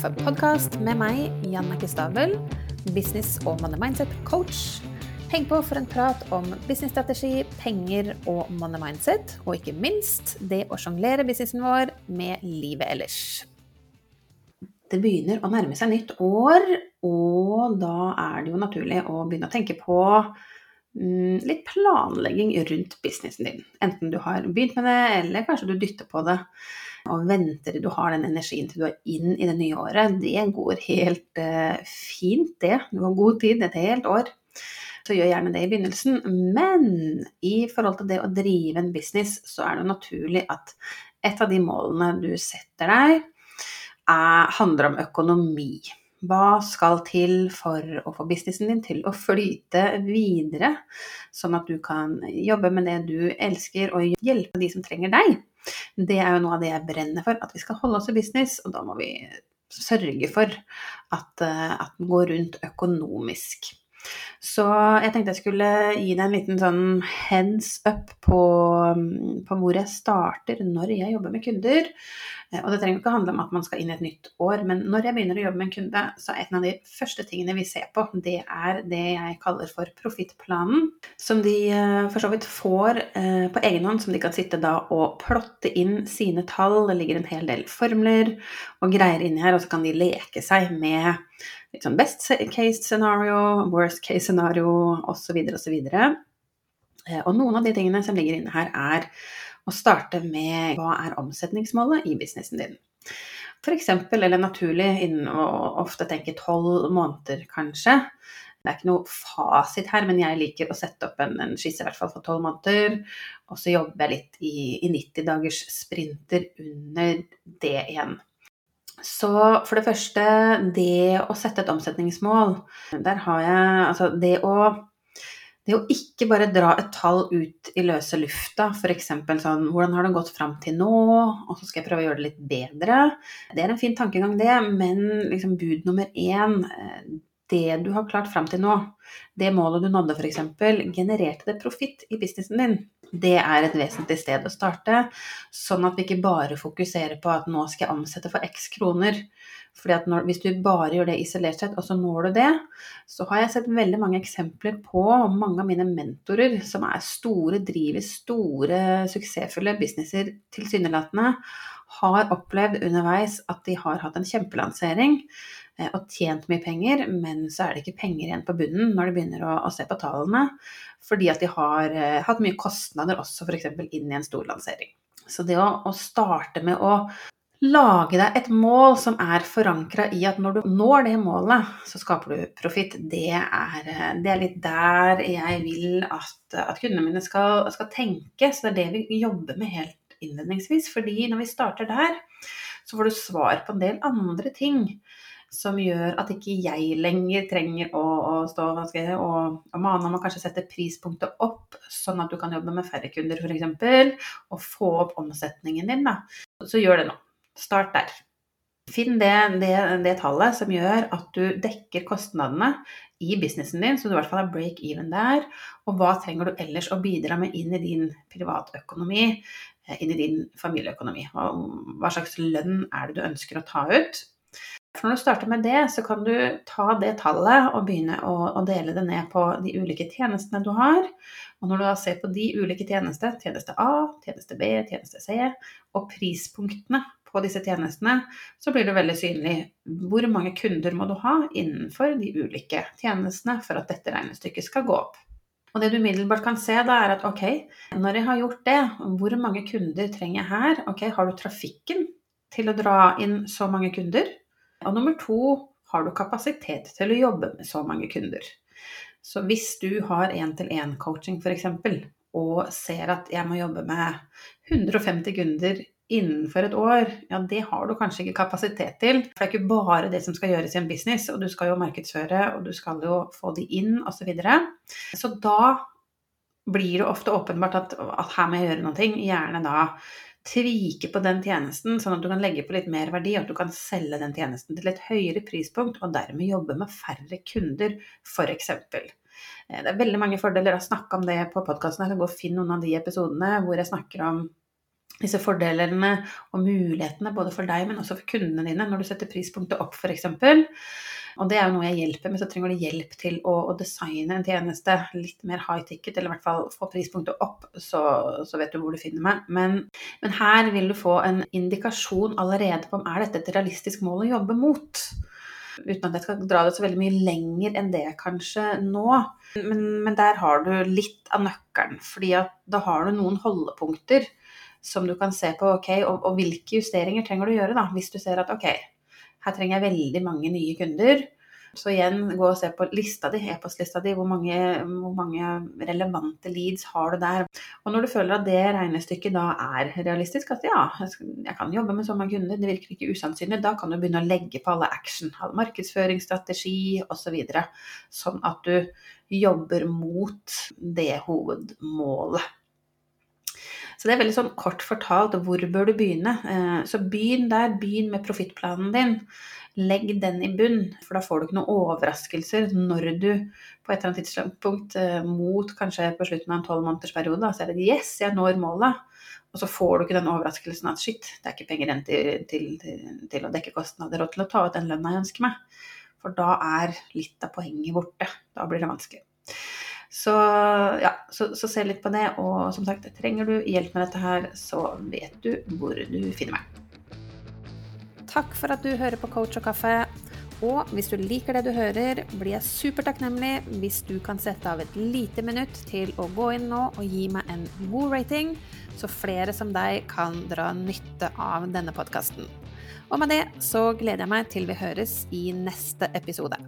kaffepodkast med meg, Jannicke Stabel, business- og money mindset-coach. Heng på for en prat om businessstrategi, penger og money mindset, og ikke minst det å sjonglere businessen vår med livet ellers. Det begynner å nærme seg nytt år, og da er det jo naturlig å begynne å tenke på litt planlegging rundt businessen din. Enten du har begynt med det, eller kanskje du dytter på det og venter til du har den energien til du er inn i det nye året, det går helt uh, fint, det. Du har god tid, et helt år. Så gjør gjerne det i begynnelsen. Men i forhold til det å drive en business, så er det naturlig at et av de målene du setter deg, er, handler om økonomi. Hva skal til for å få businessen din til å flyte videre, sånn at du kan jobbe med det du elsker og hjelpe de som trenger deg? Det er jo noe av det jeg brenner for, at vi skal holde oss i business, og da må vi sørge for at, eh, at den går rundt økonomisk. Så jeg tenkte jeg skulle gi deg en liten sånn heads up på, på hvor jeg starter når jeg jobber med kunder. Eh, og det trenger ikke handle om at man skal inn i et nytt år, men når jeg begynner å jobbe med en kunde, så er en av de første tingene vi ser på, det er det jeg kaller for profittplanen. Som de eh, for så vidt får eh, på egen hånd, som de kan sitte da og plotte inn sine tall. Det ligger en hel del formler og greier inni her, og så kan de leke seg med sånn best case scenario, worst case scenario osv. osv. Og, og noen av de tingene som ligger inne her, er å starte med hva er omsetningsmålet i businessen din. F.eks. eller naturlig innen å ofte tenke tolv måneder, kanskje. Det er ikke noe fasit her, men jeg liker å sette opp en, en skisse i hvert fall for tolv måneder. Og så jobber jeg litt i, i 90 dagers sprinter under det igjen. Så for det første, det å sette et omsetningsmål. Der har jeg altså det å det å ikke bare dra et tall ut i løse lufta, f.eks. sånn Hvordan har det gått fram til nå? Og så skal jeg prøve å gjøre det litt bedre. Det er en fin tankegang, det, men liksom bud nummer én eh, Det du har klart fram til nå, det målet du nådde f.eks., genererte det profitt i businessen din? Det er et vesentlig sted å starte, sånn at vi ikke bare fokuserer på at nå skal jeg omsette for x kroner. Fordi at når, Hvis du bare gjør det isolert sett, og så når du det, så har jeg sett veldig mange eksempler på mange av mine mentorer som er store, driver store, suksessfulle businesser tilsynelatende, har opplevd underveis at de har hatt en kjempelansering eh, og tjent mye penger, men så er det ikke penger igjen på bunnen når de begynner å, å se på tallene, fordi at de har eh, hatt mye kostnader også f.eks. inn i en stor lansering. Så det å, å starte med å lage deg et mål som er forankra i at når du når det målet, så skaper du profitt. Det, det, er litt der jeg vil at, at kundene mine skal, skal, tenke. Så det er det vi jobber med helt innledningsvis. Fordi når vi starter der, så får du svar på en del andre ting som gjør at ikke jeg lenger trenger å, å stå jeg, og, og mane om å kanskje sette prispunktet opp, sånn at du kan jobbe med færre kunder f.eks., og få opp omsetningen din. Da. Så gjør det nå. Start der. Finn det, det, det, tallet som gjør at du dekker kostnadene i businessen din, så du i hvert fall har break even der. Og hva trenger du ellers å bidra med inn i din privatøkonomi, inn i din familieøkonomi? Hva, hva slags lønn er det du ønsker å ta ut? For når du starter med det, så kan du ta det tallet og begynne å, å dele det ned på de ulike tjenestene du har. Og når du da ser på de ulike tjenestene, tjeneste A, tjeneste B, tjeneste C, og prispunktene på disse tjenestene, så blir det veldig synlig hvor mange kunder må du ha innenfor de ulike tjenestene for at dette regnestykket skal gå opp. Og det du umiddelbart kan se, da er at ok, når jeg har gjort det, hvor mange kunder trenger jeg her? Ok, har du trafikken til å dra inn så mange kunder? Og nummer to, har du kapasitet til å jobbe med så mange kunder? Så hvis du har én-til-én-coaching f.eks., og ser at jeg må jobbe med 150 kunder innenfor et år, ja det har du kanskje ikke kapasitet til. For det er ikke bare det som skal gjøres i en business, og du skal jo markedsføre, og du skal jo få de inn, osv. Så, videre. så da blir det ofte åpenbart at, at, her må jeg gjøre noe. Gjerne da tvike på den tjenesten, sånn at du kan legge på litt mer verdi, og at du kan selge den tjenesten til et høyere prispunkt, og dermed jobbe med færre kunder, f.eks. Eh, det er veldig mange fordeler. Jeg har snakka om det på podkasten. Gå og finn noen av de episodene hvor jeg snakker om disse fordelene og mulighetene både for deg, men også for kundene dine, når du setter prispunktet opp, f.eks. Og det er jo noe jeg hjelper med, så trenger du hjelp til å, å, designe en tjeneste litt mer high ticket, eller i hvert fall få prispunktet opp, så, så vet du hvor du finner meg. Men, men, her vil du få en indikasjon allerede på om er dette et realistisk mål å jobbe mot. Uten at jeg skal dra det så veldig mye lenger enn det kanskje nå. Men, men der har du litt av nøkkelen, fordi at da har du noen holdepunkter som du kan se på, ok, og, og, hvilke justeringer trenger du å gjøre da, hvis du ser at ok, her trenger jeg veldig mange nye kunder. Så igjen, gå og se på lista di, e-postlista di, hvor mange, hvor mange, relevante leads har du der. Og når du føler at det regnestykket da er realistisk, at ja, jeg kan jobbe med så mange kunder, det virker ikke usannsynlig, da kan du begynne å legge på alle action, markedsføringsstrategi osv. Så sånn at du jobber mot det hovedmålet. Så det er veldig sånn kort fortalt hvor bør du begynne. Eh, så begynn der. Begynn med profittplanen din. Legg den i bunn, for da får du ikke noen overraskelser når du på et eller annet tidspunkt eh, mot kanskje på slutten av en tolv måneders periode, så er det 'yes, jeg når målet'. Og så får du ikke den overraskelsen at 'shit, det er ikke penger igjen til, til, til, til, å dekke kostnader og til å ta ut den lønna jeg ønsker meg'. For da er litt av poenget borte. Da blir det vanskelig. Så ja, så, så, se litt på det. Og som sagt, trenger du hjelp med dette her, så vet du hvor du finner meg. Takk for at du hører på Coach og kaffe. Og hvis du liker det du hører, blir jeg supertakknemlig hvis du kan sette av et lite minutt til å gå inn nå og gi meg en god rating, så flere som deg kan dra nytte av denne podkasten. Og med det så gleder jeg meg til vi høres i neste episode.